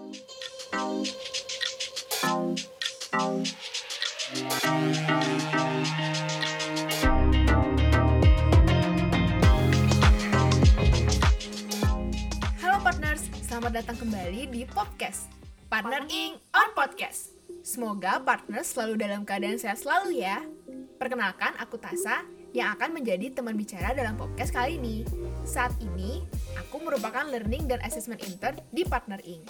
Halo partners, selamat datang kembali di podcast Partner Ing on Podcast. Semoga partners selalu dalam keadaan sehat selalu ya. Perkenalkan, aku Tasa yang akan menjadi teman bicara dalam podcast kali ini. Saat ini, aku merupakan learning dan assessment intern di Partner Ing.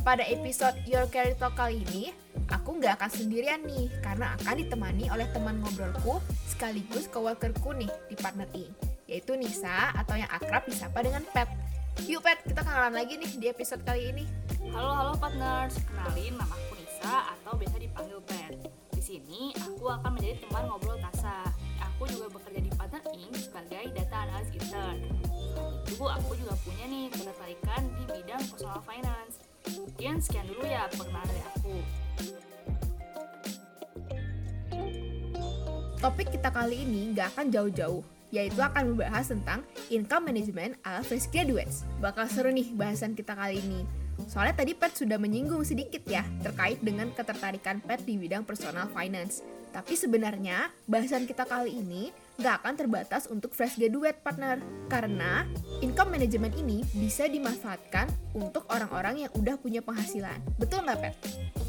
Pada episode Your Career Talk kali ini, aku nggak akan sendirian nih, karena akan ditemani oleh teman ngobrolku sekaligus coworkerku nih di Partner Ing, yaitu Nisa atau yang akrab disapa dengan Pet. Yuk Pet, kita kenalan lagi nih di episode kali ini. Halo halo partners, kenalin nama aku Nisa atau biasa dipanggil Pet. Di sini aku akan menjadi teman ngobrol Tasa. Aku juga bekerja di Partner Inc sebagai data analyst intern. Itu aku juga punya nih ketertarikan di bidang personal finance. Mungkin sekian dulu ya perkenalan dari aku. Topik kita kali ini nggak akan jauh-jauh, yaitu akan membahas tentang income management ala fresh graduates. Bakal seru nih bahasan kita kali ini. Soalnya tadi Pet sudah menyinggung sedikit ya terkait dengan ketertarikan Pet di bidang personal finance. Tapi sebenarnya bahasan kita kali ini nggak akan terbatas untuk fresh graduate partner. Karena income management ini bisa dimanfaatkan untuk orang-orang yang udah punya penghasilan. Betul nggak Pet?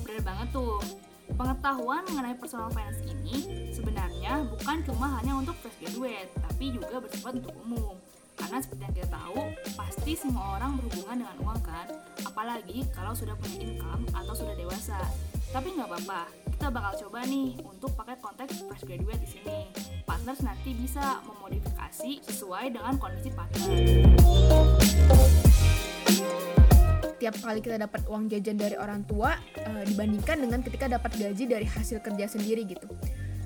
Bener banget tuh. Pengetahuan mengenai personal finance ini sebenarnya bukan cuma hanya untuk fresh graduate, tapi juga bersifat untuk umum. Karena seperti yang kita tahu, pasti semua orang berhubungan dengan uang kan, apalagi kalau sudah punya income atau sudah dewasa. Tapi nggak apa-apa, kita bakal coba nih untuk pakai konteks fresh graduate di sini. Partners nanti bisa memodifikasi sesuai dengan kondisi partner. tiap kali kita dapat uang jajan dari orang tua eh, dibandingkan dengan ketika dapat gaji dari hasil kerja sendiri gitu.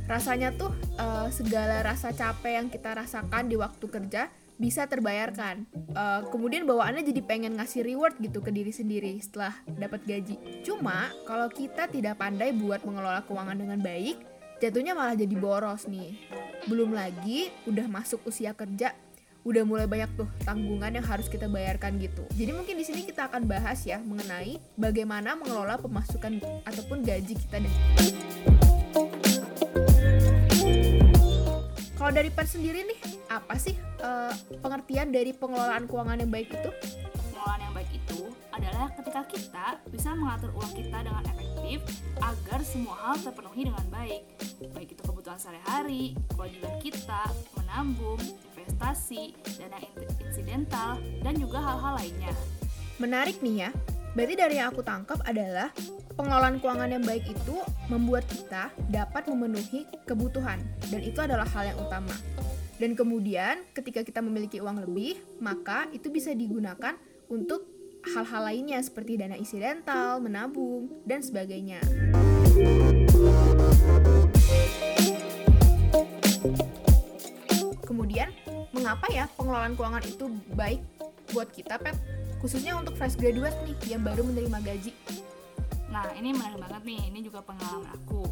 Rasanya tuh eh, segala rasa capek yang kita rasakan di waktu kerja bisa terbayarkan. Eh, kemudian bawaannya jadi pengen ngasih reward gitu ke diri sendiri setelah dapat gaji. Cuma kalau kita tidak pandai buat mengelola keuangan dengan baik, jatuhnya malah jadi boros nih. Belum lagi udah masuk usia kerja udah mulai banyak tuh tanggungan yang harus kita bayarkan gitu. Jadi mungkin di sini kita akan bahas ya mengenai bagaimana mengelola pemasukan ataupun gaji kita dan kalau dari Pat sendiri nih, apa sih eh, pengertian dari pengelolaan keuangan yang baik itu? Pengelolaan yang baik itu adalah ketika kita bisa mengatur uang kita dengan efektif agar semua hal terpenuhi dengan baik. Baik itu kebutuhan sehari-hari, kewajiban kita, menabung, investasi, dana in- insidental, dan juga hal-hal lainnya. Menarik nih ya. Berarti dari yang aku tangkap adalah pengelolaan keuangan yang baik itu membuat kita dapat memenuhi kebutuhan dan itu adalah hal yang utama. Dan kemudian ketika kita memiliki uang lebih, maka itu bisa digunakan untuk hal-hal lainnya seperti dana insidental, menabung, dan sebagainya. Kemudian, mengapa ya pengelolaan keuangan itu baik buat kita, Pet? Khususnya untuk fresh graduate nih yang baru menerima gaji. Nah, ini menarik banget nih, ini juga pengalaman aku.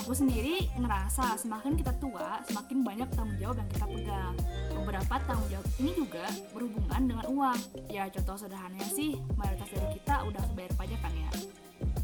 Aku sendiri ngerasa semakin kita tua, semakin banyak tanggung jawab yang kita pegang. Beberapa tanggung jawab ini juga berhubungan dengan uang. Ya, contoh sederhananya sih, mayoritas dari kita udah bayar pajak kan ya.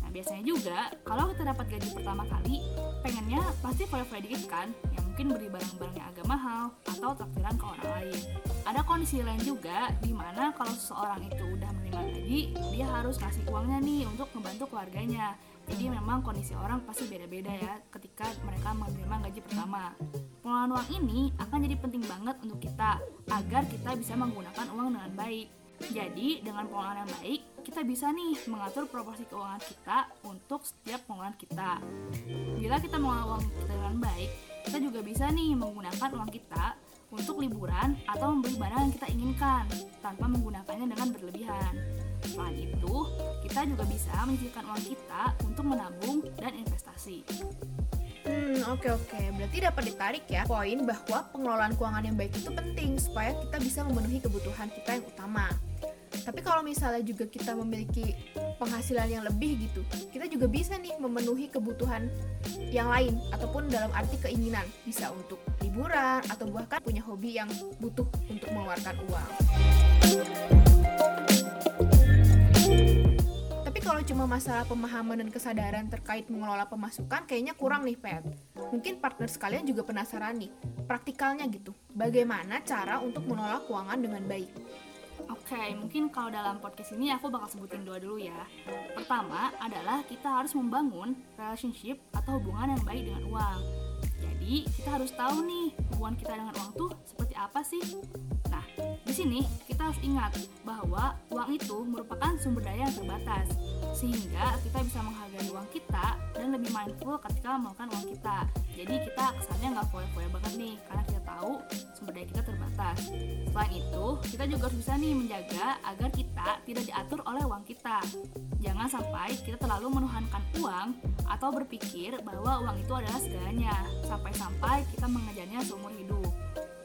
Nah, biasanya juga, kalau kita dapat gaji pertama kali, pengennya pasti foya-foya dikit kan, yang mungkin beli barang-barang yang agak mahal, atau traktiran ke orang lain. Ada kondisi lain juga, di mana kalau seseorang itu udah menerima gaji, dia harus kasih uangnya nih untuk membantu keluarganya. Jadi memang kondisi orang pasti beda-beda ya ketika mereka menerima gaji pertama. Pengelolaan uang ini akan jadi penting banget untuk kita agar kita bisa menggunakan uang dengan baik. Jadi dengan pengelolaan yang baik, kita bisa nih mengatur proporsi keuangan kita untuk setiap pengelolaan kita. Bila kita mengelola uang kita dengan baik, kita juga bisa nih menggunakan uang kita untuk liburan atau membeli barang yang kita inginkan tanpa menggunakannya dengan berlebihan. Selain itu, kita juga bisa menyisihkan uang kita untuk menabung dan investasi. Hmm, oke oke. Berarti dapat ditarik ya poin bahwa pengelolaan keuangan yang baik itu penting supaya kita bisa memenuhi kebutuhan kita yang utama. Tapi kalau misalnya juga kita memiliki penghasilan yang lebih gitu, kita juga bisa nih memenuhi kebutuhan yang lain ataupun dalam arti keinginan, bisa untuk liburan atau bahkan punya hobi yang butuh untuk mengeluarkan uang. Tapi cuma masalah pemahaman dan kesadaran terkait mengelola pemasukan kayaknya kurang nih Pet. Mungkin partner sekalian juga penasaran nih, praktikalnya gitu. Bagaimana cara untuk mengelola keuangan dengan baik? Oke, mungkin kalau dalam podcast ini aku bakal sebutin dua dulu ya. Pertama adalah kita harus membangun relationship atau hubungan yang baik dengan uang. Jadi, kita harus tahu nih hubungan kita dengan uang tuh seperti apa sih? Nah, di sini kita harus ingat bahwa uang itu merupakan sumber daya yang terbatas, sehingga kita bisa menghargai uang kita dan lebih mindful ketika melakukan uang kita. Jadi kita kesannya nggak foya-foya banget nih, karena kita tahu sumber daya kita terbatas. Selain itu, kita juga harus bisa nih menjaga agar kita tidak diatur oleh uang kita. Jangan sampai kita terlalu menuhankan uang atau berpikir bahwa uang itu adalah segalanya, sampai-sampai kita mengejarnya seumur hidup.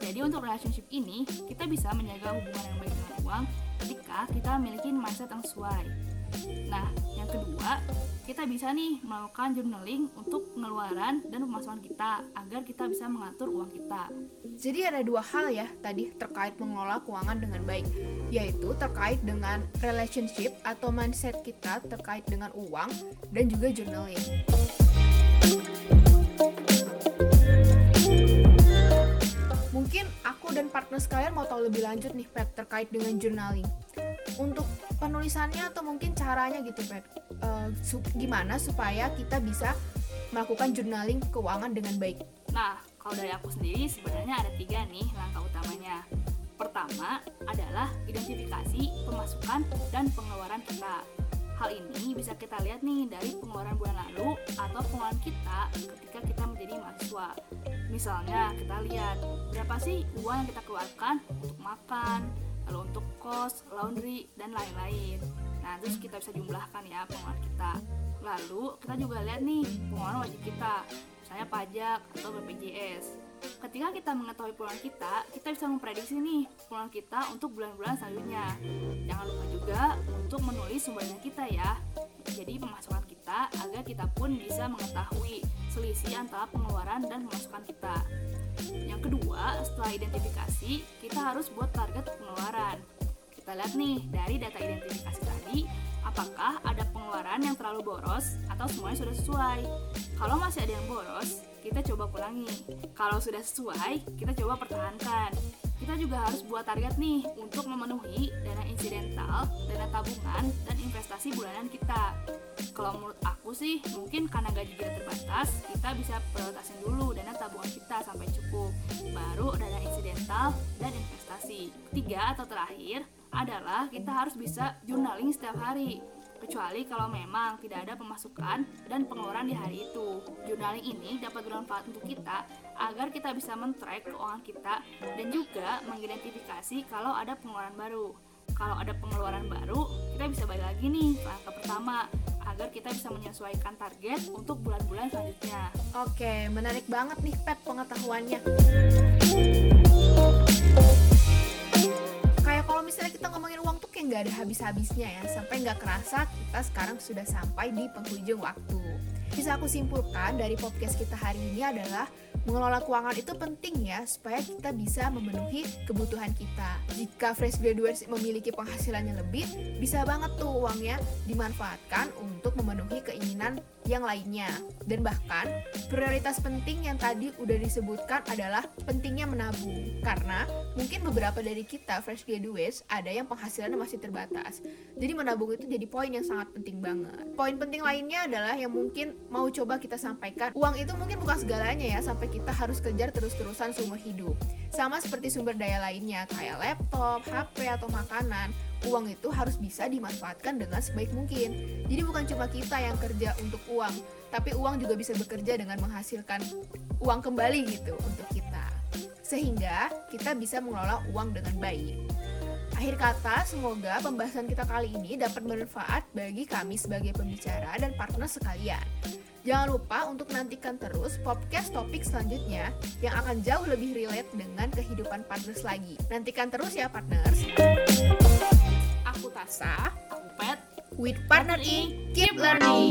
Jadi untuk relationship ini, kita bisa menjaga hubungan yang baik dengan uang ketika kita memiliki mindset yang sesuai. Nah, yang kedua, kita bisa nih melakukan journaling untuk pengeluaran dan pemasukan kita agar kita bisa mengatur uang kita. Jadi ada dua hal ya tadi terkait mengelola keuangan dengan baik, yaitu terkait dengan relationship atau mindset kita terkait dengan uang dan juga journaling. Mungkin aku dan partner sekalian mau tahu lebih lanjut nih Pet terkait dengan journaling. Untuk penulisannya atau mungkin caranya gitu Pet, uh, su gimana supaya kita bisa melakukan journaling keuangan dengan baik. Nah, kalau dari aku sendiri sebenarnya ada tiga nih langkah utamanya. Pertama adalah identifikasi pemasukan dan pengeluaran kita. Hal ini bisa kita lihat nih dari pengeluaran bulan lalu atau pengeluaran kita ketika kita menjadi mahasiswa. Misalnya kita lihat berapa sih uang yang kita keluarkan untuk makan, lalu untuk kos, laundry, dan lain-lain. Nah, terus kita bisa jumlahkan ya pengeluaran kita. Lalu kita juga lihat nih pengeluaran wajib kita, misalnya pajak atau BPJS. Ketika kita mengetahui pengeluaran kita, kita bisa memprediksi nih pengeluaran kita untuk bulan-bulan selanjutnya. Jangan lupa juga untuk menulis sumbernya kita ya. Jadi pemasukan kita agar kita pun bisa mengetahui selisih antara pengeluaran dan pemasukan kita. Yang kedua, setelah identifikasi, kita harus buat target pengeluaran. Kita lihat nih dari data identifikasi tadi, apakah ada pengeluaran yang terlalu boros atau semuanya sudah sesuai. Kalau masih ada yang boros, kita coba kurangi. Kalau sudah sesuai, kita coba pertahankan. Kita juga harus buat target nih untuk memenuhi dana insidental, dana tabungan, dan investasi bulanan kita. Kalau menurut aku sih, mungkin karena gaji kita terbatas, kita bisa prioritasin dulu dana tabungan kita sampai cukup. Baru dana insidental dan investasi. Ketiga atau terakhir adalah kita harus bisa journaling setiap hari kecuali kalau memang tidak ada pemasukan dan pengeluaran di hari itu. Journaling ini dapat bermanfaat untuk kita agar kita bisa men-track keuangan kita dan juga mengidentifikasi kalau ada pengeluaran baru. Kalau ada pengeluaran baru, kita bisa balik lagi nih ke pertama agar kita bisa menyesuaikan target untuk bulan-bulan selanjutnya. Oke, menarik banget nih Pet pengetahuannya. Kayak kalau misalnya kita ngomongin uang tuh kayak nggak ada habis-habisnya ya, sampai nggak kerasa kita sekarang sudah sampai di penghujung waktu. Bisa aku simpulkan dari podcast kita hari ini adalah mengelola keuangan itu penting ya supaya kita bisa memenuhi kebutuhan kita. Jika fresh graduates memiliki penghasilan yang lebih, bisa banget tuh uangnya dimanfaatkan untuk memenuhi keinginan yang lainnya. Dan bahkan prioritas penting yang tadi udah disebutkan adalah pentingnya menabung. Karena mungkin beberapa dari kita fresh graduates ada yang penghasilannya masih terbatas. Jadi menabung itu jadi poin yang sangat penting banget. Poin penting lainnya adalah yang mungkin mau coba kita sampaikan, uang itu mungkin bukan segalanya ya sampai kita harus kejar terus-terusan seumur hidup. Sama seperti sumber daya lainnya kayak laptop, HP, atau makanan, uang itu harus bisa dimanfaatkan dengan sebaik mungkin. Jadi bukan cuma kita yang kerja untuk uang, tapi uang juga bisa bekerja dengan menghasilkan uang kembali gitu untuk kita. Sehingga kita bisa mengelola uang dengan baik. Akhir kata, semoga pembahasan kita kali ini dapat bermanfaat bagi kami sebagai pembicara dan partner sekalian. Jangan lupa untuk nantikan terus podcast topik selanjutnya yang akan jauh lebih relate dengan kehidupan partners lagi. Nantikan terus ya partners. Aku Tasa, Aku Pet, with Partner E, keep learning.